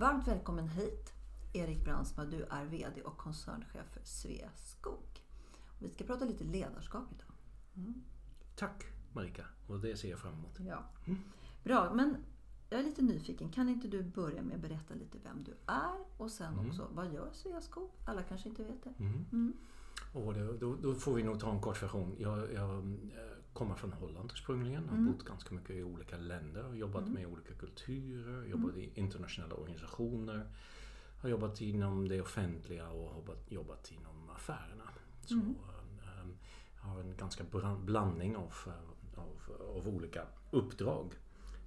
Varmt välkommen hit Erik Brandsma, du är VD och koncernchef för Sveaskog. Vi ska prata lite ledarskap idag. Mm. Tack Marika, och det ser jag fram emot. Ja. Bra, men jag är lite nyfiken. Kan inte du börja med att berätta lite vem du är och sen mm. också vad gör Sveaskog? Alla kanske inte vet det. Mm. Mm. Och då, då, då, får vi nog ta en kort version. Jag, jag eh, kommer från Holland ursprungligen. Har mm. bott ganska mycket i olika länder. och jobbat mm. med olika kulturer. Jobbat i internationella organisationer. Har jobbat inom det offentliga och jobbat, jobbat inom affärerna. Så mm. ähm, har en ganska blandning av, av, av olika uppdrag.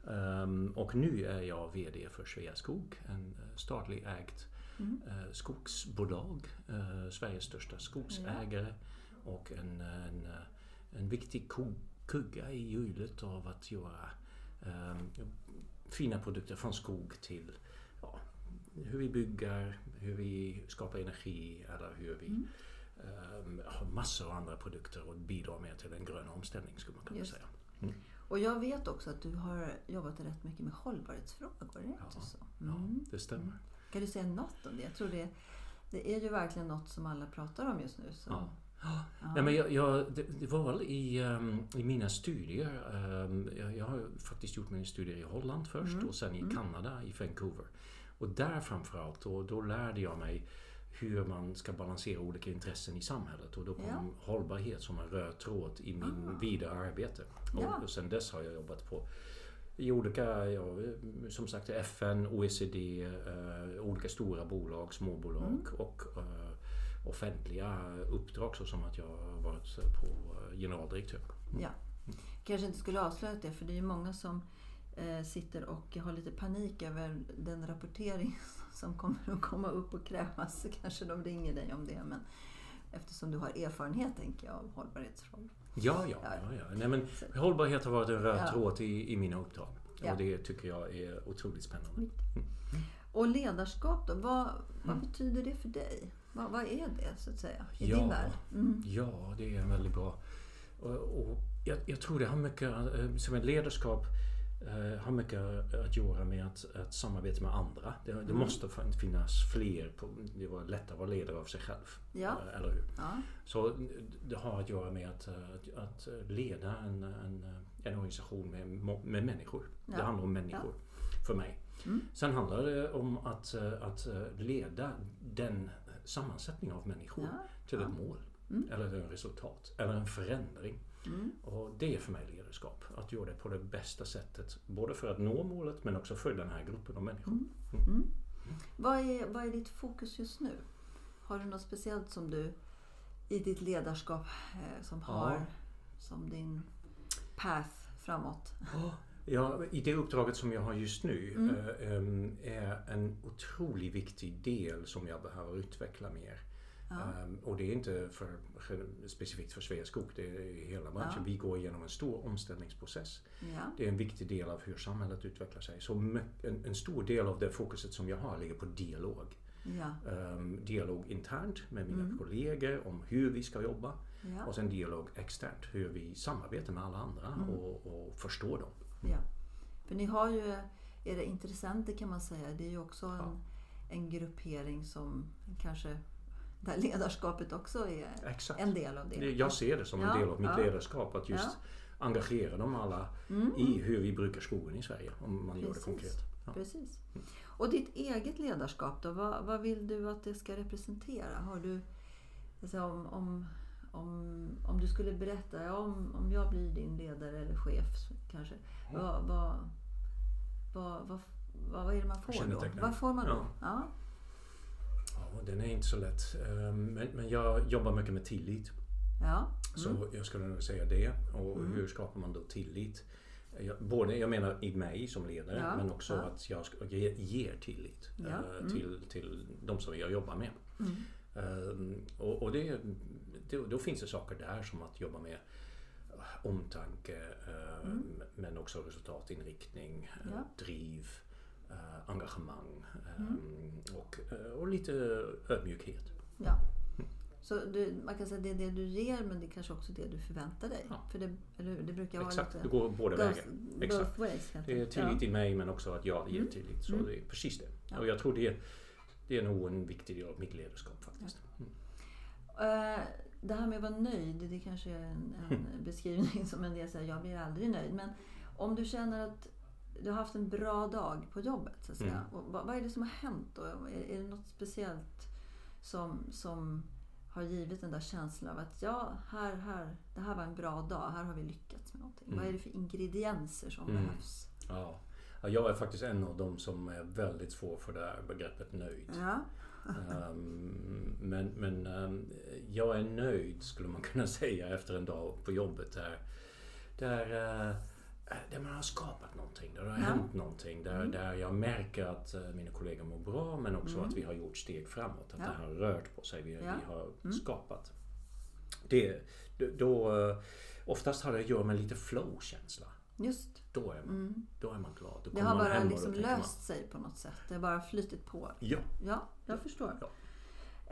Um, och nu är jag VD för Sveaskog, en statlig ägt mm. uh, skogsbolag. Uh, Sveriges största skogsägare och en, en, en viktig kugga i hjulet av att göra um, fina produkter från skog till ja, hur vi bygger, hur vi skapar energi eller hur vi mm. um, har massor av andra produkter och bidrar mer till en grön omställning skulle man kunna Just. säga. Mm. Och jag vet också att du har jobbat rätt mycket med hållbarhetsfrågor, är det ja, så? Mm. Ja, det stämmer. Kan du säga något om det? Jag tror det, det är ju verkligen något som alla pratar om just nu. Så. Ja. Ja. Nej, men jag, jag, det, det, var väl i, um, i mina studier. Um, jag, jag, har faktiskt gjort mina studier i Holland först mm. och sen i mm. Kanada, i Vancouver. Och där framförallt, då, då lärde jag mig hur man ska balansera olika intressen i samhället och då kom ja. hållbarhet som en röd tråd i min ah. vidare arbete. Ja. Och sen dess har jag jobbat på i olika, ja, som sagt FN, OECD, eh, olika stora bolag, småbolag mm. och eh, offentliga uppdrag såsom att jag har varit på eh, generaldirektör. Mm. Ja. Kanske inte skulle avslöja det för det är många som eh, sitter och har lite panik över den rapportering som kommer att komma upp och krävas så kanske de ringer dig om det. Men eftersom du har erfarenhet tänker jag av hållbarhetsfrågor. Ja, ja. ja. ja, Nej, men hållbarhet har varit en röd ja. tråd i, i mina uppdrag. Ja. Och det tycker jag är otroligt spännande. Mm. Och ledarskap då? Vad, vad mm. betyder det för dig? Vad, vad, är det så att säga i ja, din värld? Mm. Ja, det är väldigt bra. Och, och jag, jag, tror det har mycket, eh, som ett ledarskap eh, har mycket att göra med att, att samarbeta med andra. Det, mm. det måste finnas fler. På, det var lättare att vara ledare av sig själv. Ja. Eh, eller hur? Ja. Så det har att göra med att, att, att leda en, en, en, organisation med, med människor. Ja. Det handlar om människor för mig. Mm. Sen handlar det om att, att leda den sammansättning av människor till ett mål. Mm. Eller ett resultat. Eller en förändring. Mm. Och det är för mig ledarskap. Att göra det på det bästa sättet. Både för att nå målet men också för den här gruppen av människor. Mm. Mm. mm. Vad, är, vad är ditt fokus just nu? Har du något speciellt som du i ditt ledarskap eh, som har ja. som din path framåt? Ja, i det uppdraget som jag har just nu mm. äh, är en otroligt viktig del som jag behöver utveckla mer. Ja. Um, och det är inte för, specifikt för Sveaskog, det är hela branschen. Ja. Vi går igenom en stor omställningsprocess. Ja. Det är en viktig del av hur samhället utvecklar sig. Så en, en stor del av det fokuset som jag har ligger på dialog. Um, dialog internt med mina mm. kollegor om hur vi ska jobba. Och sen dialog externt, hur vi samarbetar med alla andra mm. och, och förstår dem. Ja. För ni har ju era intressenter kan man säga. Det är ju också en, en gruppering som kanske där ledarskapet också är Exakt. en del av det. Jag ser det som en del av mitt ja. ledarskap att just ja. engagera dem alla i hur vi brukar skogen i Sverige. Om man gör det Precis. konkret. Ja. Precis. Och ditt eget ledarskap då? Vad, vad vill du att det ska representera? Har du, alltså om, om, om, om du skulle berätta, ja, om, om jag blir din ledare eller chef kanske. Vad, vad, vad, vad, vad, vad är det man får då? Vad får man då? Ja. Ja. Ja, den är inte så lätt. Ehm, Men, men jag jobbar mycket med tillit. Ja. Så jag skulle nog säga det. Och hur skapar man då tillit? Jag, både, jag menar i mig som ledare Ja, men också ja. att jag ger tillit Ja, eh, mm. till, till de som jag jobbar med. Mm. Ehm, och och det, då, då finns det saker där som att jobba med omtanke eh, men också resultatinriktning, eh, Mm. Ja. driv, eh, engagemang Mm. och, och lite ödmjukhet. ja. Så du, man kan säga att det är det du ger men det är kanske också det du förväntar dig. Ja. För det, det brukar vara Exakt, det lite... går båda vägar. Exakt. ways. Det är tillit i mig men också att jag ger Mm. tillit. Så Mm. det är precis det. Ja. Och jag tror det, det är nog en viktig del av mitt ledarskap faktiskt. Mm. Eh, Det här med att vara nöjd, det kanske är en, en beskrivning som en del säger, jag blir aldrig nöjd. Men om du känner att du har haft en bra dag på jobbet, så att säga. Mm. Vad, vad är det som har hänt då? Är, är det något speciellt som, som har givit den där känslan av att ja, här, här, det här var en bra dag, här har vi lyckats med någonting. Mm. Vad är det för ingredienser som Mm. behövs? Ja. Ja, jag är faktiskt en av dem som är väldigt svår för det här begreppet nöjd. Ja, Ehm, men men ehm, jag är nöjd skulle man kunna säga efter en dag på jobbet där, där, eh, där man har skapat någonting, där det har Ja. hänt någonting. Där, Mm. där jag märker att eh, mina kollegor mår bra men också Mm. att vi har gjort steg framåt. Att Ja. det har rört på sig, vi, Ja. vi har Mm. skapat. Det, då, då, eh, oftast har det att göra med lite flow-känsla. Just. Då är man, Mm. då är man glad. Då Det har bara liksom tänker man, löst sig på något sätt. Det har bara flytit på. Ja, Ja, jag förstår. Ja.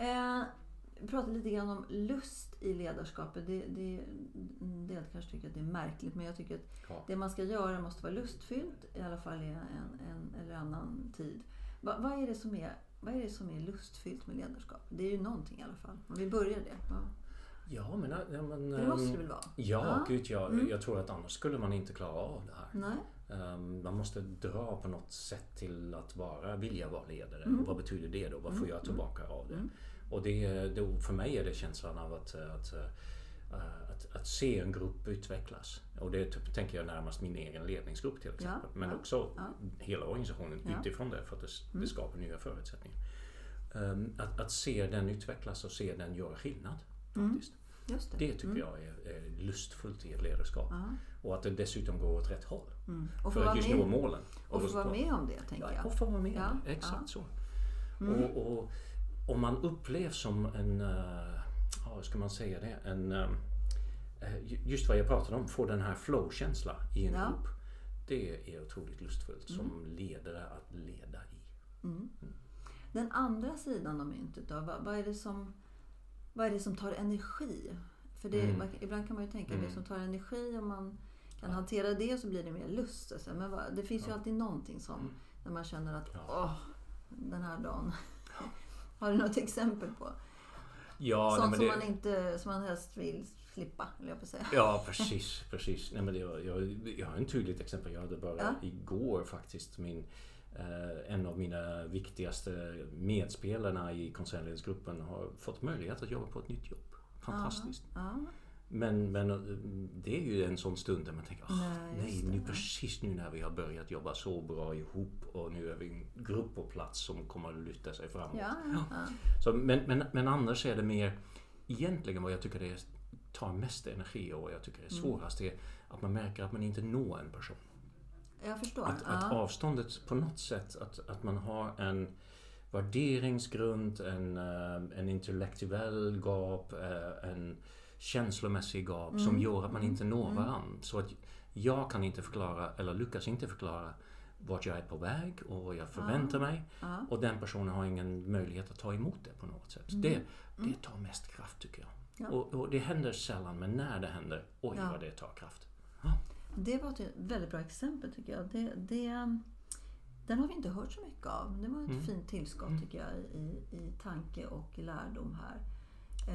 Eh, vi pratade lite grann om lust i ledarskapet. Det, det, en del kanske tycker att det är märkligt men jag tycker att ja. det man ska göra måste vara lustfyllt i alla fall i en, en eller annan tid. Va, vad, är det som är, vad är det som är lustfyllt med ledarskap? Det är ju någonting i alla fall. Om vi börjar det. Ja. Ja, men... Ja, men det måste ehm, det väl vara? Ja, Ja. gud ja. Mm. Jag tror att annars skulle man inte klara av det här. Nej? Ehm, man måste dra på något sätt till att vara, vilja vara ledare. Mm. Vad betyder det då? Vad får jag tillbaka av det? Mm. Och det, då, för mig är det känslan av att, att, eh, att, att se en grupp utvecklas. Och det typ, tänker jag närmast min egen ledningsgrupp till exempel. Men ja, också ja. hela organisationen Ja. Mm. utifrån det för att det, det skapar nya förutsättningar. Ehm, att, att se den utvecklas och se den göra skillnad. Faktiskt. Just det. Det tycker jag är, är lustfullt i ett ledarskap. Ja. Och att det dessutom går åt rätt håll. Mm. Och För att just nå målen. och få vara med om det, tänker Ja, jag. och få vara med. Ja, Exakt ja. Mm. så. Och, och om man upplevs som en, uh, ja, hur ska man säga det, en, eh, eh, just vad jag pratade om, få den här flow-känsla i en Ja. grupp. Det är otroligt lustfullt som ledare att leda i. Den andra sidan av myntet då? Vad, vad, är det som, vad är det som tar energi? För det, Mm. man- ibland kan man ju tänka Mm. det som tar energi om man kan hantera det så blir det mer lust. så. Men vad, det finns ju Ja. alltid någonting som Mm. när man känner att Ja. åh, den här dagen. Har du något exempel på? Ja, nej, Sånt men som det- man inte som man helst vill slippa, vill jag på säga. Ja, precis. precis. Nej, men det, jag, jag har ett tydligt exempel. Jag hade bara Ja. igår faktiskt min, en av mina viktigaste medspelarna i koncernledningsgruppen har fått möjlighet att jobba på ett nytt jobb. Fantastiskt. Ja, Men, men eh, det är ju en sån stund där man tänker "Åh, Nej, nej, nu ja. precis nu när vi har börjat jobba så bra ihop och nu är vi en grupp på plats som kommer att lyfta sig framåt. ja, ja, ja. Så, men, men, men annars är det mer egentligen vad jag tycker det tar mest energi och vad jag tycker är Mm. svårast är att man märker att man inte når en person. Jag förstår. Att, att ja. avståndet på något sätt, att, att man har en värderingsgrund, en, eh, en intellektuell gap, eh, en känslomässig gap som Mm. gör att man inte når varandra. Så att jag kan inte förklara, eller lyckas inte förklara vart jag är på väg och vad jag förväntar mig. Ja. Och den personen har ingen möjlighet att ta emot det på något sätt. Det, det tar mest kraft tycker jag. Ja. Och, och det händer sällan, men när det händer, oj Ja. vad det tar kraft. Det var ett väldigt bra exempel tycker jag. Det, det, den har vi inte hört så mycket av. Det var ett Mm. fint tillskott tycker jag i, i tanke och lärdom här.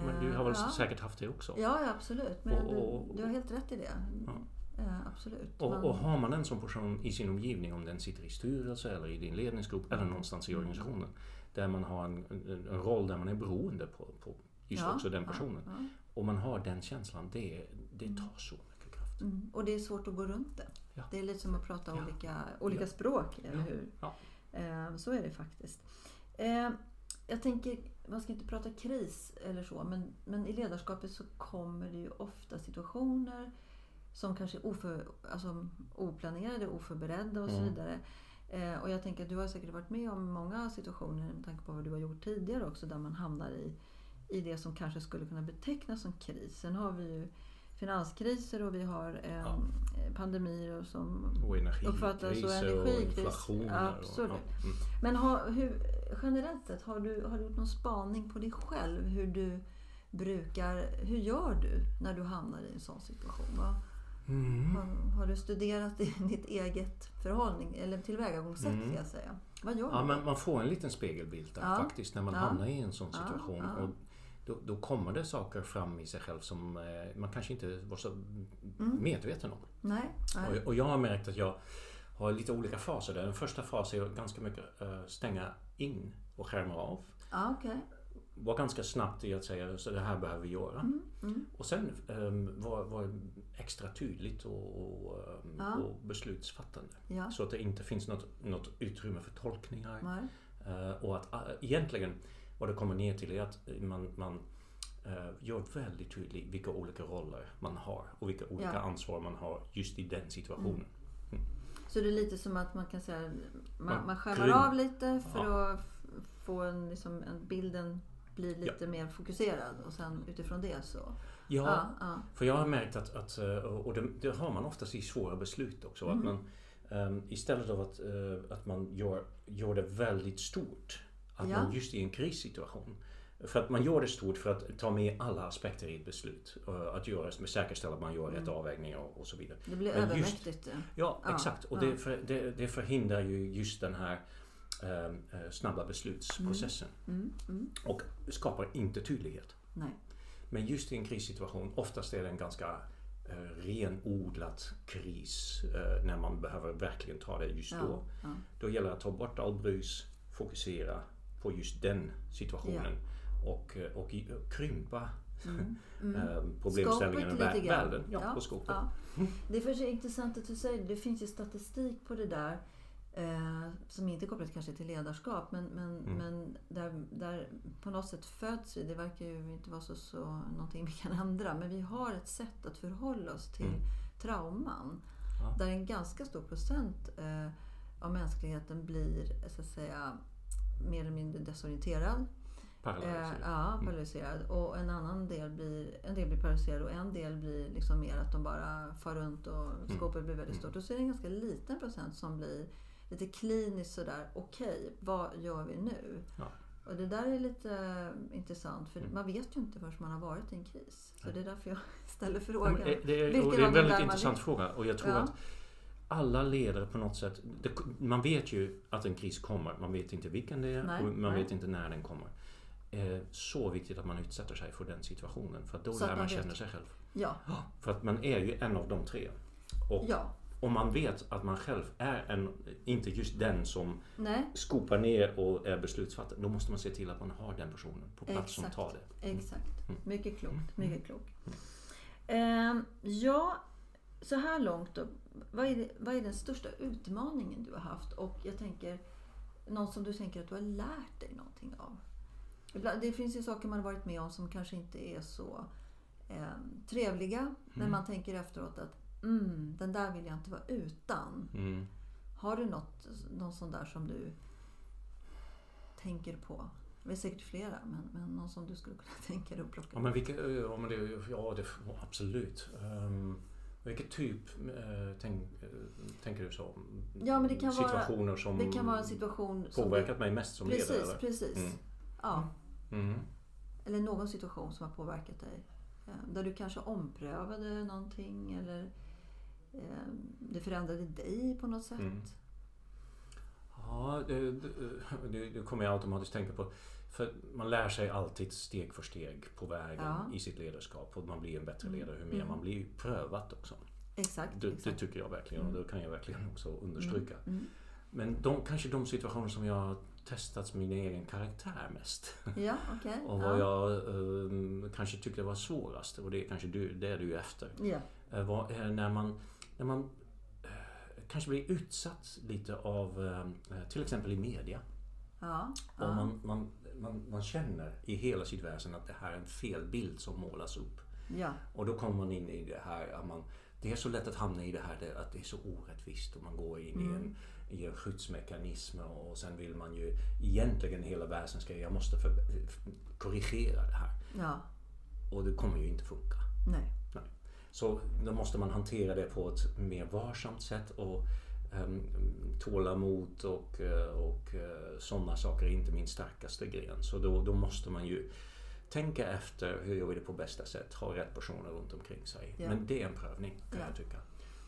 Men du har väl Eh, ja. säkert haft det också? Ja, ja absolut. Men Och- och- du, du har helt rätt i det. Ja. Eh, absolut. Och, Men- och har man en sån person i sin omgivning, om den sitter i styrelse eller i din ledningsgrupp eller någonstans i Mm. organisationen, där man har en, en, roll där man är beroende på, på just Ja, också den ja, personen. ja. Och man har den känslan, det, det tar så mycket. Mm. Och det är svårt att gå runt det. Ja. Det är lite som att prata Ja. olika, olika Ja. språk, eller hur? Eh, så är det faktiskt. Eh, jag tänker, man ska inte prata kris eller så, men, men i ledarskapet så kommer det ju ofta situationer som kanske är oför, alltså, oplanerade, oförberedda och så Mm. vidare. Eh, och jag tänker att du har säkert varit med om många situationer med tanke på vad du har gjort tidigare också där man hamnar i, i det som kanske skulle kunna betecknas som kris. Sen har vi ju finanskriser och vi har eh, Ja. pandemier och som Och Uppfattas och energikriser och, energikris. inflationer. Absolut. Och, ja. mm. Men har, hur, generellt sett, har du, har du gjort någon spaning på dig själv? Hur du brukar, hur gör du när du hamnar i en sån situation? Vad, Mm. har, har du studerat ditt eget förhållning, eller tillvägagångssätt Mm. ska jag säga? Vad gör Ja, du? men man får en liten spegelbild där Ja. faktiskt när man Ja. hamnar i en sån Ja, situation. ja. Och då, då kommer det saker fram i sig själv som eh, man kanske inte var så Mm. medveten om. Nej? nej. Och, och jag har märkt att jag har lite olika faser där. Den första fasen är ganska mycket eh, stänga in och skärma av. Ja, okej. Var ganska snabbt i att säga så det här behöver vi göra. Mm, mm. Och sen um, var, var extra tydligt och, och, ehm, Ja. och beslutsfattande. Ja. Så att det inte finns något, något utrymme för tolkningar. Eh, och att uh, egentligen vad det kommer ner till är att man, man eh, gör väldigt tydligt vilka olika roller man har och vilka olika Ja. ansvar man har just i den situationen. Så det är lite som att man kan säga man, Man man skärmar av lite för Ja. att få en, liksom, en bilden blir lite mer fokuserad och sen utifrån det så. Ja, Ja, ja. för jag har märkt att, att eh, och det, det har man oftast i svåra beslut också, Mm. att man ehm, istället av att, eh, att man gör, gör det väldigt stort, att Ja. man just i en krissituation för att man gör det stort för att ta med alla aspekter i ett beslut. eh, Att göra, säkerställa att man gör rätt avvägningar och, och så vidare. Det blir Men just- övermäktigt. ja. Ja, Ja, exakt. Och ja. det, för, det, det förhindrar ju just den här eh, eh, snabba beslutsprocessen. Mm, mm. Och skapar inte tydlighet. Nej. Men just i en krissituation, oftast är det en ganska eh, renodlat kris eh, när man behöver verkligen ta det just Ja, då. Då gäller det att ta bort all brus, fokusera på just den situationen och, eh, och i- krympa eh, problemställningen Skopet och vä- lite grann. världen. Ja, på skopet. ja. Det är för sig intressant att du säger det. Det finns ju statistik på det där. Eh, som inte är kopplat kanske till ledarskap. Men, men, Mm. men där, där på något sätt föds vi. Det verkar ju inte vara så, så någonting vi kan ändra. Men vi har ett sätt att förhålla oss till Mm. trauman. Ja. Där en ganska stor procent eh, av mänskligheten blir så att säga, mer eller mindre desorienterad. Eh, Paralyserad. ja, paralyserad. Och en annan del blir, en del blir paralyserad och en del blir liksom mer att de bara far runt och skåpet blir väldigt stort. Och så är det en ganska liten procent som blir lite kliniskt sådär, okej, vad gör vi nu? Ja. Och det där är lite intressant för man vet ju inte förrän man har varit i en kris. Så det är därför jag ställer Ja, frågan. men det, det, är, Vilken och det är en väldigt intressant fråga och jag tror Ja. att alla ledare på något sätt, det, man vet ju att en kris kommer, man vet inte vilken det är Nej, och man nej. vet inte när den kommer. Eh, så viktigt att man utsätter sig för den situationen för att då lär man man känna sig själv. Ja, För att man är ju en av de tre. Och ja, om man vet att man själv är en, inte just den som nej, skopar ner och är beslutsfattare, då måste man se till att man har den personen på plats som Exakt. tar det. exakt. Mm. Mycket klokt, mycket klokt. Ehm, ja, så här långt då. Vad är, vad är den största utmaningen du har haft? Och jag tänker, någon som du tänker att du har lärt dig någonting av? Det finns ju saker man har varit med om som kanske inte är så ehm, trevliga. Men man tänker efteråt att mm, den där vill jag inte vara utan. Mm. Har du något, någon sån där som du tänker på? Det är säkert flera, men, men någon som du skulle kunna tänka dig att plocka Ja men, vilka, eh, ja, men det, ja, det, absolut. Um, vilket typ eh, tänk, eh, tänker du så? Ja, men det kan vara- Situationer som Det kan vara en situation som... påverkat mig mest som precis, ledare? Eller? precis. Mm. Ja. Mm. Eller någon situation som har påverkat dig. Eh, Där du kanske omprövade någonting eller eh, det förändrade dig på något sätt. Mm. Ja, det, det, det, det kommer jag automatiskt tänka på. För man lär sig alltid steg för steg på vägen Ja. i sitt ledarskap och man blir en bättre Mm. ledare hur mer Mm. man blir prövat också. Exakt. Det, exakt. det tycker jag verkligen och det kan jag verkligen också understryka. Mm. Men de, kanske de situationer som jag testat min egen karaktär mest. Ja, okej. Och vad ja. jag eh, kanske tyckte var svårast, och det är kanske du, det är du efter. Ja. eh, var, är när man, när man eh, kanske blir utsatt lite av, eh, till exempel i media. Ja. Och man, man, man, man känner i hela sitt väsen att det här är en fel bild som målas upp. ja. Och då kommer man in i det här att man, det är så lätt att hamna i det här att det är så orättvist och man går in i, en, i en skyddsmekanism och sen vill man ju egentligen hela väsen ska, jag måste för, korrigera det här. ja. Och det kommer ju inte funka. Nej. Nej. Så då måste man hantera det på ett mer varsamt sätt och tålamod och, eh, och uh, sådana saker är inte min starkaste gren. Så då, då måste man ju tänka efter hur gör vi det på bästa sätt, ha rätt personer runt omkring sig. Ja. Men det är en prövning kan Ja. jag tycka.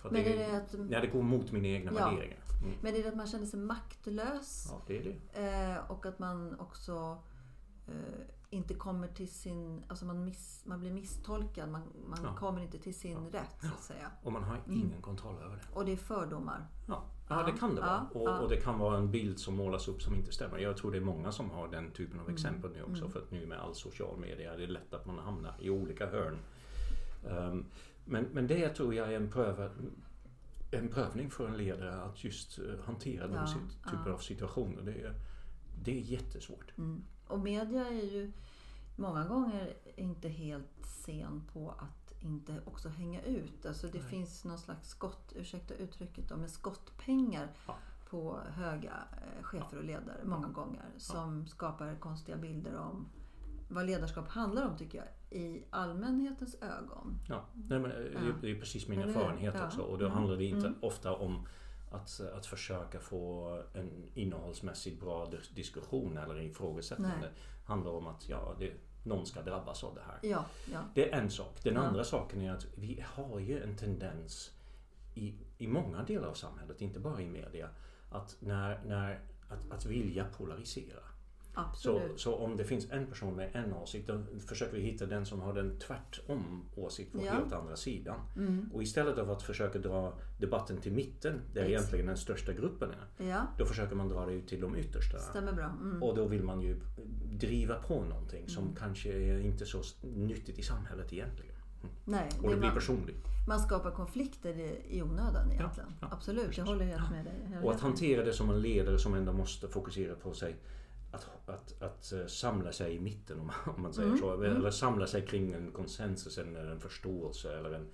För Men det, är det att, när det går mot mina egna Ja. värderingar. Mm. men är det att man känner sig maktlös? Ja, det är det. Eh, och att man också eh, inte kommer till sin... Alltså man, miss, man blir misstolkad. Man, man Ja. kommer inte till sin rätt, så att säga. Och man har ingen kontroll över det. Och det är fördomar. Ja, ja, Ja, det kan det vara. ja, och, ja. och det kan vara en bild som målas upp som inte stämmer. Jag tror det är många som har den typen Mm. av exempel nu också. För att nu med all social media det är lätt att man hamnar i olika hörn. Ehm, men, men det tror jag är en, pröva, en prövning för en ledare att just eh, hantera Ja, den typen ja. av situationer. Det är, det är jättesvårt. Mm. Och media är ju många gånger inte helt sen på att inte också hänga ut. Alltså det Nej. finns någon slags skott, ursäkta uttrycket då, men skottpengar Ja. på höga eh, chefer och ledare många gånger som skapar konstiga bilder om vad ledarskap handlar om tycker jag i allmänhetens ögon. Ja, nej, men, eh, det, Ja. är precis min erfarenhet Ja. också. Och då Mm. handlar det inte Mm. ofta om att, att försöka få en innehållsmässigt bra dis- diskussion eller ifrågasättande. Nej. Det handlar om att ja, det, någon ska drabbas av det här. Ja, ja. Det är en sak. Den Ja. andra saken är att vi har ju en tendens i, i många delar av samhället, inte bara i media, att, när, när, att, att vilja polarisera. Så, så om det finns en person med en åsikt, då försöker vi hitta den som har den tvärtom åsikt på Ja. helt andra sidan. Mm. Och istället för att försöka dra debatten till mitten, där Ex- egentligen den största gruppen är, Ja, då försöker man dra det ut till de yttersta. stämmer bra. Mm. Och då vill man ju driva på någonting som Mm. kanske är inte så nyttigt i samhället egentligen. Nej, Och det blir man, personligt. man skapar konflikter i, i onödan egentligen. ja, Absolut, precis. jag håller helt med dig. Jag Och att hantera det som en ledare som ändå måste fokusera på sig att, att, att eh, samla sig i mitten om man, om man säger Mm, så. mm. Eller samla sig kring en konsensus eller en förståelse. Eller en,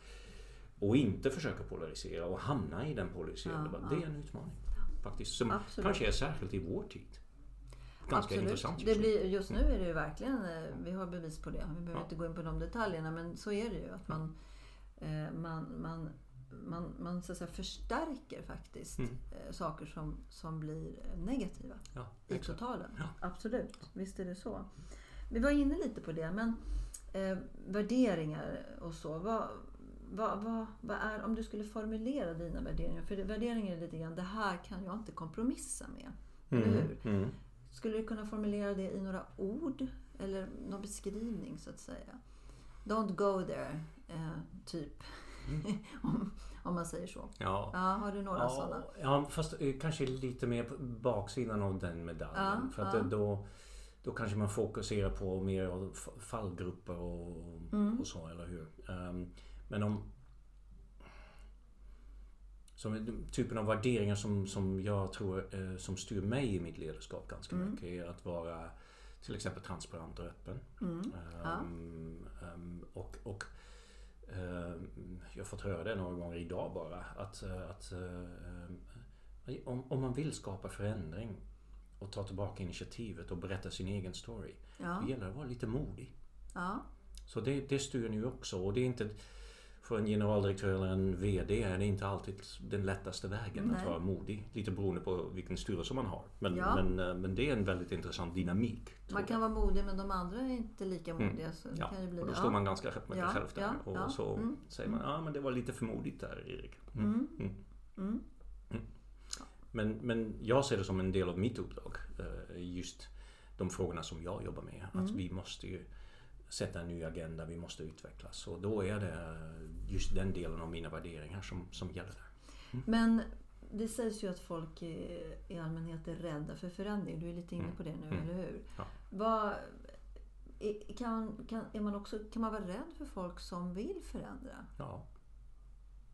och inte försöka polarisera och hamna i den polariserade Ja. Det är en utmaning. Faktiskt. Som Absolut. kanske är särskilt i vår tid. Ganska Absolut. intressant just Det nu. blir, just nu är det ju verkligen, eh, vi har bevis på det. Vi behöver Ja. inte gå in på de detaljerna men så är det ju. Att man, eh, man, man, man, man så att säga, förstärker faktiskt Mm. eh, saker som, som blir negativa Ja, i exakt. totalen. Ja. Absolut, visst är det så. Vi var inne lite på det men eh, värderingar och så. Vad, vad, vad, vad är, om du skulle formulera dina värderingar. För värderingar är lite grann, det här kan jag inte kompromissa med. Eller hur? Mm, mm. Skulle du kunna formulera det i några ord? Eller någon beskrivning så att säga? Don't go there, eh, typ. om, om man säger så. Ja. Ja, har du några Ja, sådana? ja, fast eh, kanske lite mer på baksidan av den medaljen. Ja, för att ja. då, då kanske man fokuserar på mer fallgrupper och, Mm. och så, eller hur? Ehm, men om... Som typen av värderingar som, som jag tror eh, som styr mig i mitt ledarskap ganska Mm. mycket är att vara till exempel transparent och öppen. Mm. Ja. Ehm, ehm, och och jag har fått höra det några gånger idag bara. Att, eh, att eh, om, om man vill skapa förändring och ta tillbaka initiativet och berätta sin egen story. Ja, Det gäller att vara lite modig. ja, Så det, det styr ni ju också. Och det är inte för en generaldirektör eller en VD är det inte alltid den lättaste vägen Nej. att vara modig. Lite beroende på vilken styrelse man har. Men, Ja. men, eh, men det är en väldigt intressant dynamik. man jag. kan vara modig men de andra är inte lika modiga. Så det Ja, kan ju bli, och då ja. står man ganska mycket Ja, själv där. och så mm, säger man, ja men det var lite för modigt där Erik. Mm. Mm. Mm. Mm. Men, men jag ser det som en del av mitt uppdrag. eh, Just de frågorna som jag jobbar med. Att Mm. vi måste ju sätta en ny agenda, vi måste utvecklas. Och då är det just den delen av mina värderingar som, som gäller. Mm. Men det sägs ju att folk i, i allmänhet är rädda för förändring. Du är lite inne mm. på det nu, mm. eller hur? Ja. Vad, kan, kan, är man också, kan man vara rädd för folk som vill förändra? Ja.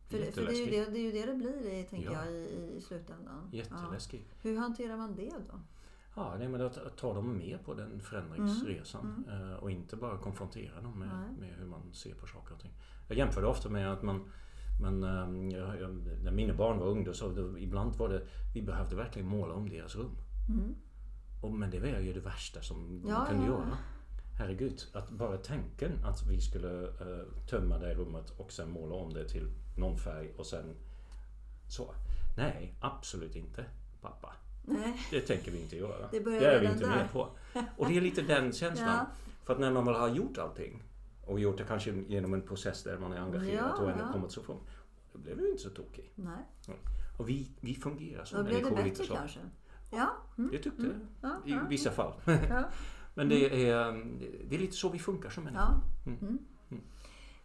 För, för det, är ju det, det är ju det det blir tänker ja. jag, i, i slutändan. Jätteläskigt. Ja. Hur hanterar man det då? Ja, nej, men att ta dem med på den förändringsresan mm. Mm. och inte bara konfrontera dem med, med, hur man ser på saker och ting. Jag jämför det ofta med att man men ähm, jag, jag, när mina barn var unga så då, ibland var det, vi behövde verkligen måla om deras rum. Mm. Och, men det var ju det värsta som ja, man kunde ja. göra. Herregud, att bara tänken att vi skulle uh, tömma det rummet och sen måla om det till någon färg och sen så. Nej, absolut inte pappa. Nej. Det tänker vi inte göra. Det, det är vi inte där. med på. Och det är lite den känslan. ja. För att när man väl har gjort allting och gjort det kanske genom en process där man är engagerad ja, och ändå ja. kommit så långt. Då det ju inte så tokig. Nej. Och vi, vi fungerar så. Då blev det bättre kanske? Ja. Mm. Det tyckte mm. jag. I vissa fall. Men det är, det är lite så vi funkar som människor. Mm. mm. Mm.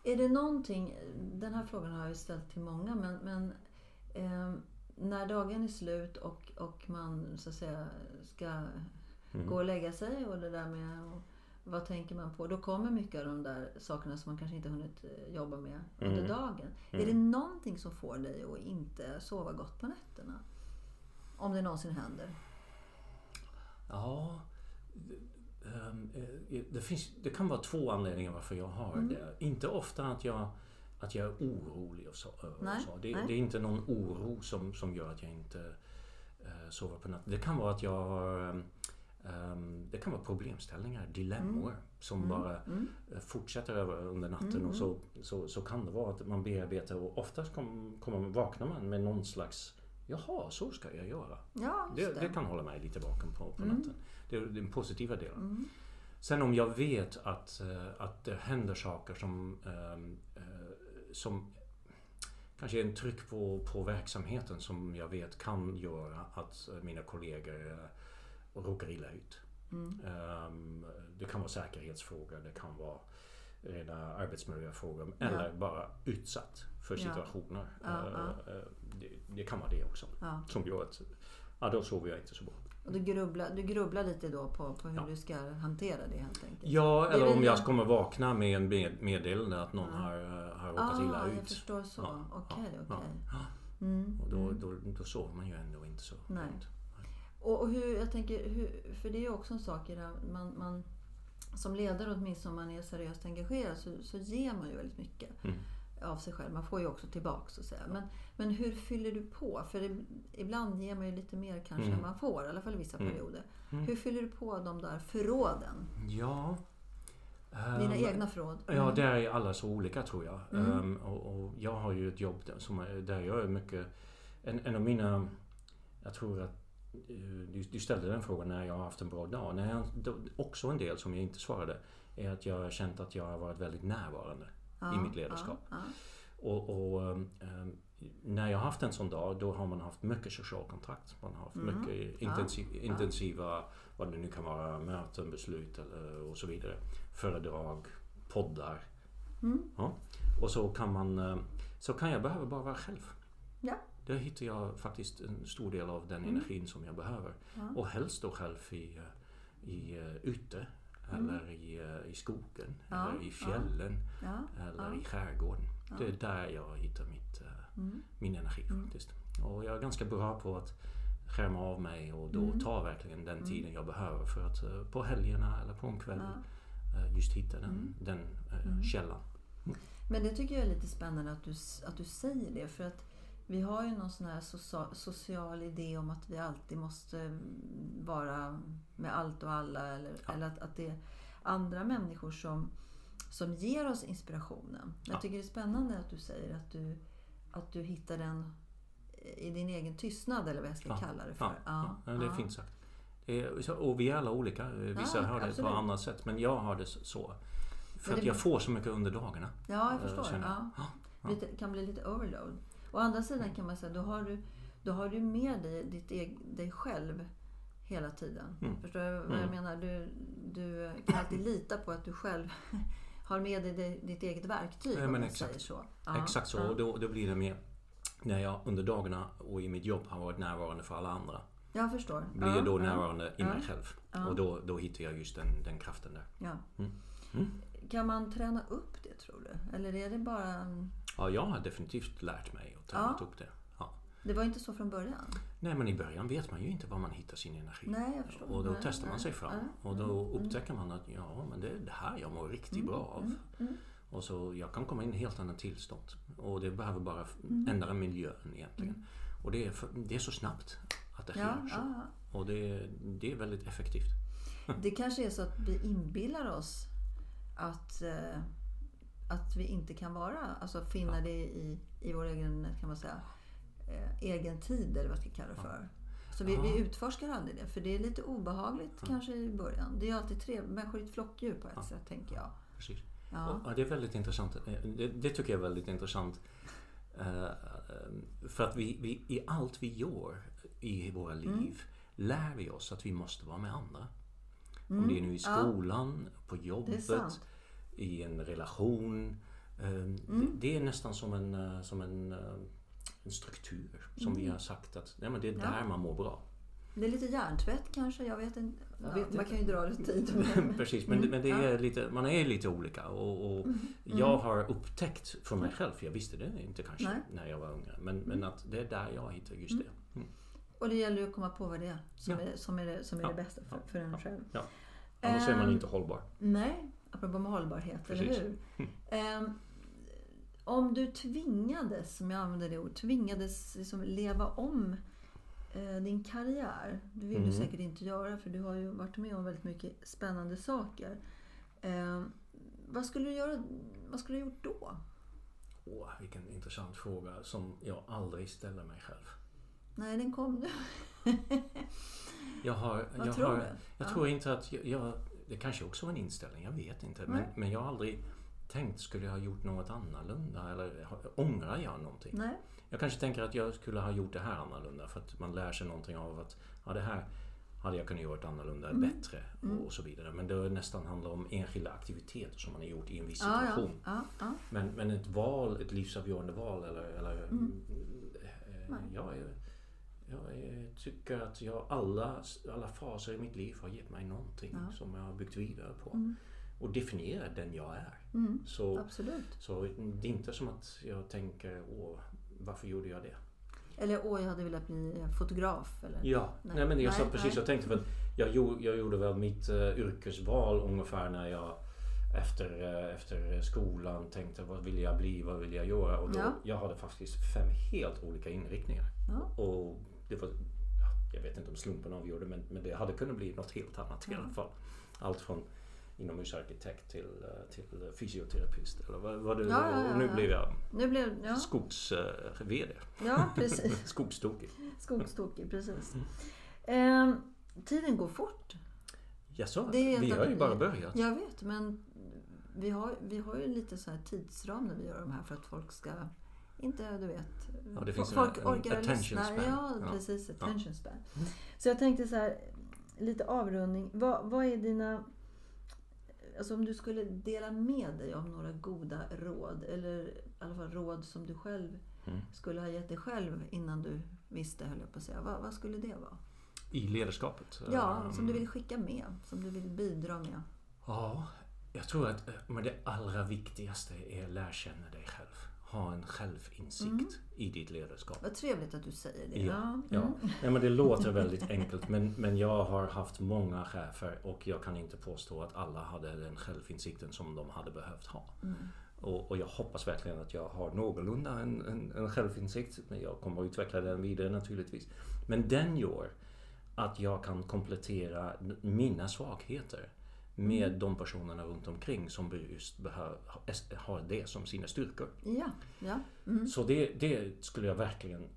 Är det någonting, den här frågan har jag ställt till många, men, men eh, när dagen är slut och, och man så att säga ska mm. gå och lägga sig och det där med och, vad tänker man på? Då kommer mycket av de där sakerna som man kanske inte hunnit eh, jobba med under mm. dagen. Mm. Är det någonting som får dig att inte sova gott på nätterna? Om det någonsin händer? Ja, ehm, eh, det, finns, det kan vara två anledningar varför jag har mm. det. Inte ofta att jag, att jag är orolig och så. Och nej, så. Det, det, är inte någon oro som, som gör att jag inte uh, sover på natten. Det kan vara att jag har Um, det kan vara problemställningar, dilemmor mm. som mm. bara mm. Eh, fortsätter under natten och mm. så, så, så kan det vara att man bearbetar och oftast kom, kommer, vaknar man med någon slags Jaha, så ska jag göra. Ja, det, det. det, kan hålla mig lite vaken på, på mm. natten. Det är den positiva delen. Mm. Sen om jag vet att, uh, att det händer saker som, um, som kanske är en tryck på, på verksamheten som jag vet kan göra att mina kollegor och råkar illa ut. Mm. Um, det kan vara säkerhetsfrågor, det kan vara rena arbetsmiljöfrågor eller bara utsatt för situationer. Ja. Ja, uh, det, det, kan vara det också. Som gör att ja, då sover jag inte så bra. Och du, grubblar, du grubblar lite då på, på hur du ska hantera det helt enkelt? Ja, eller om jag kommer vakna med en med, meddelande att någon har, har råkat ah, illa ut. jag förstår så. Okej, okej. Okay, okay. mm. Och då, mm. då, då sover man ju ändå inte så Nej. Och hur, jag tänker, hur, för det är ju också en sak i det man, man Som ledare, åtminstone om man är seriöst engagerad, så, så ger man ju väldigt mycket mm. Av sig själv. Man får ju också tillbaka så att säga. Men, men hur fyller du på? För det, ibland ger man ju lite mer kanske mm. än man får, i alla fall i vissa mm. perioder. Mm. Hur fyller du på de där förråden? Ja... Dina um, egna förråd? Ja, mm. där är alla så olika tror jag. Um, och, och, jag har ju ett jobb där, som, där jag är mycket... En, en av mina... Jag tror att Eh, du, du, ställde den frågan när jag har haft en bra dag. När jag, också en del som jag inte svarade är att jag har känt att jag har varit väldigt närvarande ja, i mitt ledarskap. Ja, ja. Och, och um, när jag har haft en sån dag då har man haft mycket social kontakt. Man har haft mm. mycket intensiv, intensiva, vad det nu kan vara, möten, beslut eller, och så vidare. Föredrag, poddar. Mm. Och så kan man eh, så kan jag behöva bara vara själv. Ja. Där hittar jag faktiskt en stor del av den mm. energin som jag behöver. Och helst då själv i, i, uh, ute. Mm. Eller i, uh, i skogen. Ja. Eller i fjällen. Ja. Eller i skärgården. Det är där jag hittar mitt, uh, mm. min energi mm. faktiskt. Och jag är ganska bra på att skärma av mig och då mm. ta verkligen den mm. tiden jag behöver för att på helgerna eller på en kväll just hitta den, den källan. Men det tycker jag är lite spännande att du, att du säger det. För att vi har ju någon sån här social idé om att vi alltid måste vara med allt och alla. Eller, ja. eller att, att det är andra människor som, som ger oss inspirationen. Ja. Jag tycker det är spännande att du säger att du, att du hittar den i din egen tystnad eller vad jag ska ja. kalla det för. Ja, det är fint sagt. Och vi är alla olika. Vissa har det absolut. på andra sätt. Men jag har det så. För det att jag får så mycket under dagarna. Ja, jag förstår. Det kan bli lite overload. Å andra sidan kan man säga, då har du, då har du med dig ditt eg, dig själv hela tiden. Mm. Förstår du vad jag Mm. menar? Du, du kan alltid lita på att du själv har med dig ditt eget verktyg Ja, men exakt. säger så. Ja, Exakt så. Och då, då blir det mer när jag under dagarna och i mitt jobb har varit närvarande för alla andra. Jag förstår. Blir ja, jag då ja, närvarande i Ja. mig själv. Ja. Och då, då hittar jag just den, den kraften där. Ja. Mm. Mm. Kan man träna upp det tror du? Eller är det bara... en- Ja, jag har definitivt lärt mig och tränat upp det. Ja. Det var inte så från början? Nej, men i början vet man ju inte var man hittar sin energi. Nej, jag förstår. Och då Nej, testar man nej, sig fram. nej. Och då upptäcker man att ja, men det är det här jag mår riktigt bra av. mm. Och så jag kan komma in i helt annat tillstånd. Och det behöver bara Mm. ändra miljön egentligen. Och det är, för, det är så snabbt att det sker Ja, så. ja, ja. Och det, det är väldigt effektivt. Det kanske är så att vi inbillar oss att, eh, att vi inte kan vara, alltså finna det i, i vår egen, kan man säga, eh, egen tid eller vad ska jag kalla det för. Så vi, vi Ja. utforskar aldrig det, för det är lite obehagligt kanske i början. Det är alltid trevligt, människor är ett flockdjur på ett sätt tänker jag. Precis. Ja. Och, ja, det är väldigt intressant. Eh, Det, det tycker jag är väldigt intressant. Eh, för att vi, vi, i allt vi gör i våra liv Mm. lär vi oss att vi måste vara med andra. Om det är nu i skolan, på jobbet, Mm. I en relation. Eh, Mm. det, är nästan som en, eh, som en, eh, en struktur som Mm. vi har sagt att nej, men det är där man mår bra. Det är lite hjärntvätt kanske, jag vet inte. Ja, Vi- det- Man kan ju dra det tid. Precis, men, men det Mm. Ja. är lite, man är lite olika. Och, och Jag har upptäckt för mig själv, för jag visste det inte kanske Nej. när jag var ung, men, men att det är där jag hittar just det. Mm. Och det gäller ju att komma på vad det är som, Ja. är, som är det, som är Ja. det bästa för, för en själv. Ja. Annars är man Ehm, inte hållbar. Nej, apropå med hållbarhet, Precis. eller hur? Ehm, om du tvingades, som jag använder det ordet, tvingades liksom leva om eh, din karriär. Det vill du Mm. säkert inte göra för du har ju varit med om väldigt mycket spännande saker. Ehm, vad skulle du göra? Vad skulle du gjort då? Åh, vilken intressant fråga som jag aldrig ställer mig själv. Nej, den kom nu. Jag har... Jag tror har, du? Jag Ja. tror inte att jag, jag... Det kanske också var en inställning, jag vet inte. Men, men jag har aldrig tänkt, skulle jag ha gjort något annorlunda? Eller ångrar jag någonting? Nej. Jag kanske tänker att jag skulle ha gjort det här annorlunda för att man lär sig någonting av att ja, det här hade jag kunnat göra annorlunda, Mm. bättre och, och så vidare. Men det nästan handlar om enskilda aktiviteter som man har gjort i en viss Ja, ja, situation. ja, ja. Men, men ett val, ett livsavgörande val eller... eller eh, Mm. Nej. jag, är- jag är- tycker att jag, alla, alla faser i mitt liv har gett mig någonting Ja. som jag har byggt vidare på. Mm. Och definierat den jag är. Mm. Så, Absolut. så det är inte som att jag tänker, åh, varför gjorde jag det? Eller åh, jag hade velat bli Ja, fotograf. Eller? Nej. nej, men jag satt precis och tänkte för att jag, gjorde, jag gjorde väl mitt uh, yrkesval ungefär när jag efter, eh, efter skolan tänkte vad vill jag bli, vad vill jag göra? Och då, Ja. Jag hade faktiskt fem helt olika inriktningar. Ja. Och det var, ja, jag vet inte om slumpen avgjorde men, men det hade kunnat bli något helt annat i Ja. alla fall. Allt från inomhusarkitekt till, eh, till fysioterapeut eller vad, vad det Ja, ja, ja, nu blev jag Nu blev ja, skogs-VD. ja precis. Skogstokig. Skogstokig, precis. Mm. Ehm, tiden går fort. Jaså, vi har ju bara börjat. Jag vet, men vi har, vi har ju lite så här tidsram när vi gör de här för att folk ska inte, du vet. Ja, folk en- en orkar attention lyssna. span. Ja, Ja. precis. Attention span. Så jag tänkte så här, lite avrundning. Vad, vad är dina... Alltså om du skulle dela med dig av några goda råd, eller i alla fall råd som du själv Mm. skulle ha gett dig själv innan du visste, höll jag på att säga. Vad, vad skulle det vara? I ledarskapet. Ja, Ehm, som du vill skicka med, som du vill bidra med. Ja, jag tror att eh, men det allra viktigaste är att lära känna dig själv. Ha en självinsikt i ditt ledarskap. Vad trevligt att du säger det. Ja, ja. Mm. Nej, men det låter väldigt enkelt men, men jag har haft många chefer och jag kan inte påstå att alla hade den självinsikten som de hade behövt ha. Mm. Och, och jag hoppas verkligen att jag har någorlunda en, en, en självinsikt. Men jag kommer att utveckla den vidare naturligtvis. Men den gör att jag kan komplettera mina svagheter med Mm. de personerna runt omkring som just behöver, har det som sina styrkor. Ja, ja. Mm. Så det, det skulle jag verkligen...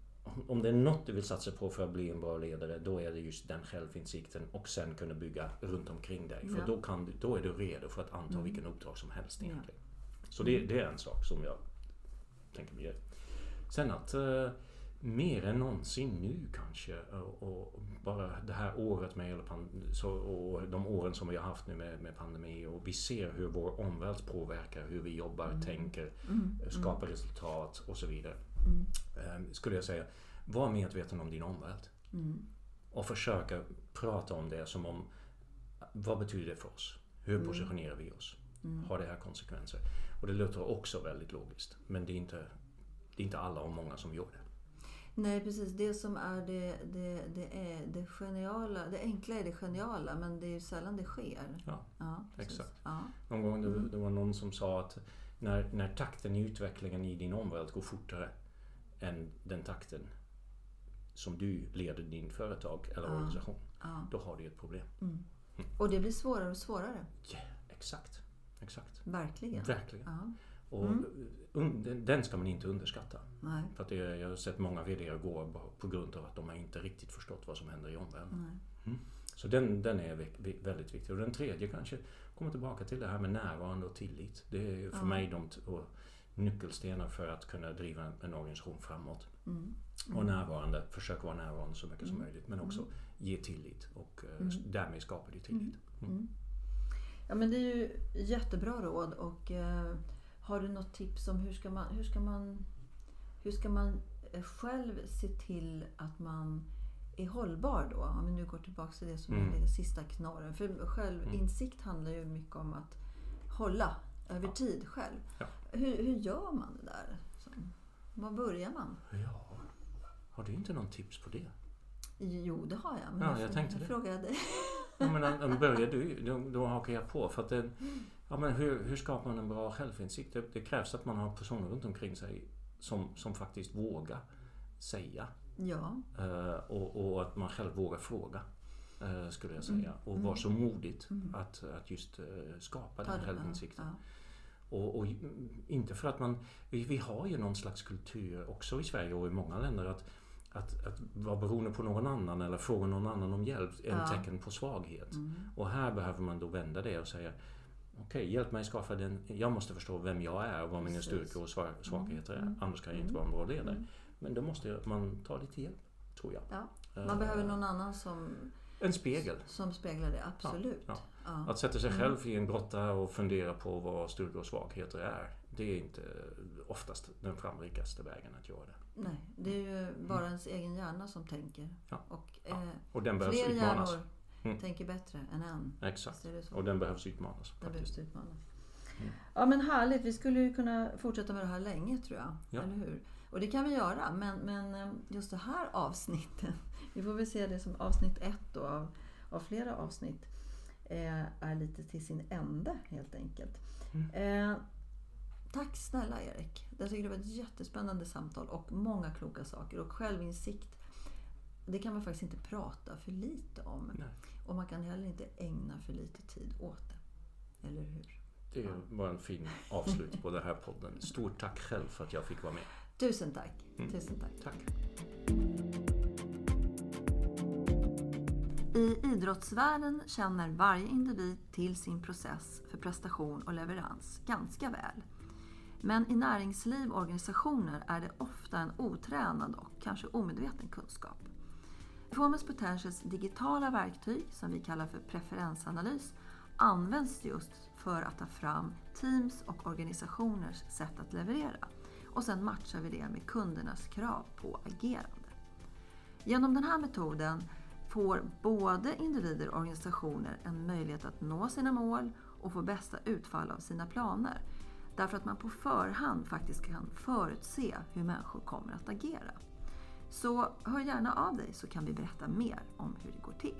Om det är något du vill satsa på för att bli en bra ledare då är det just den självinsikten och sen kunna bygga runt omkring dig. För Ja. då, kan du, då är du redo för att anta Mm. vilken uppdrag som helst Ja. egentligen. Så det, det är en sak som jag tänker mig. Sen att eh, mer än någonsin nu kanske. Och, bara det här året med så, och de åren som vi har haft nu med, med pandemi och vi ser hur vår omvärld påverkar hur vi jobbar, mm. tänker, mm. skapar mm. resultat och så vidare. Mm. Skulle jag säga, var medveten om din omvärld. Mm. Och försöka prata om det som om vad betyder det för oss? Hur mm. positionerar vi oss? Har det här konsekvenser? Och det låter också väldigt logiskt. Men det är inte, det är inte alla och många som gör det. Nej precis, det som är det, det, det, är det geniala, det enkla är det geniala men det är ju sällan det sker. Ja, ja exakt. Ja. Någon gång det, mm. det var någon som sa att när, när takten i utvecklingen i din omvärld går fortare än den takten som du leder din företag eller ja. organisation, då har du ett problem. Mm. Mm. Och det blir svårare och svårare. Yeah, exakt. exakt. Verkligen. Verkligen. Och mm. Den ska man inte underskatta. Nej. För att det, jag har sett många VD gå på grund av att de har inte riktigt förstått vad som händer i omvärlden. Mm. Så den, den är väldigt viktig. Och den tredje kanske kommer tillbaka till det här med närvarande och tillit. Det är för ja. mig de nyckelstenar för att kunna driva en organisation framåt. Mm. Mm. Och närvarande, försök vara närvarande så mycket som mm. möjligt men också mm. ge tillit och eh, mm. därmed skapar du tillit. Ja men det är ju jättebra råd och eh, har du något tips om hur ska man, hur ska man, hur ska man eh, själv se till att man är hållbar då? Om vi nu går tillbaka till det som mm. är den sista knorren. För självinsikt mm. handlar ju mycket om att hålla över ja. tid själv. Ja. Hur, hur gör man det där? var börjar man? Ja, har du inte någon tips på det? Jo, det har jag. Men ja, jag, jag tänkte jag det. frågade dig. Ja, men börjar du, då, då hakar jag på. För att det, ja, men hur, hur skapar man en bra självinsikt? Det, det, krävs att man har personer runt omkring sig som, som faktiskt vågar säga. Ja. Uh, och, och, att man själv vågar fråga. Uh, skulle jag säga. Mm. Och vara mm. så modigt mm. att, att just uh, skapa Ta den självinsikten. Ja. Och, och, inte för att man... Vi, vi har ju någon slags kultur också i Sverige och i många länder att att, att vara beroende på någon annan eller fråga någon annan om hjälp är ja. ett tecken på svaghet. Mm. Och här behöver man då vända det och säga Okej, okay, hjälp mig skaffa den. Jag måste förstå vem jag är och vad mina styrkor och svagheter är. Mm. Annars kan jag inte vara en bra ledare. Mm. Men då måste man ta lite hjälp, tror jag. Ja. Man uh, behöver någon annan som en spegel. Som speglar det, absolut. Ja, ja. Att sätta sig själv i en grotta och fundera på vad styrkor och svagheter är. Det är inte oftast den framrikaste vägen att göra det. Nej, det är ju bara mm. ens egen hjärna som tänker. Och. Eh, och den behövs utmanas. hjärnor mm. tänker bättre än en. Exakt. Och den behövs utmanas. Den behövs utmanas. Mm. Ja men härligt, vi skulle ju kunna fortsätta med det här länge tror jag. Ja. Eller hur? Och det kan vi göra, men, men eh, just det här avsnittet, vi får väl se det som avsnitt ett då av, av flera avsnitt, eh, är lite till sin ände helt enkelt. Mm. Eh, Tack snälla Erik. Jag tycker det var ett jättespännande samtal och många kloka saker. Och självinsikt, det kan man faktiskt inte prata för lite om. Nej. Och man kan heller inte ägna för lite tid åt det. Eller hur? Det var en fin avslut på den här podden. Stort tack själv för att jag fick vara med. Tusen tack. Mm. Tusen tack. Tack. I idrottsvärlden känner varje individ till sin process för prestation och leverans ganska väl. Men i näringsliv och organisationer är det ofta en otränad och kanske omedveten kunskap. Performance Potentials digitala verktyg, som vi kallar för preferensanalys, används just för att ta fram teams och organisationers sätt att leverera. Och sen matchar vi det med kundernas krav på agerande. Genom den här metoden får både individer och organisationer en möjlighet att nå sina mål och få bästa utfall av sina planer Därför att man på förhand faktiskt kan förutse hur människor kommer att agera. Så hör gärna av dig så kan vi berätta mer om hur det går till.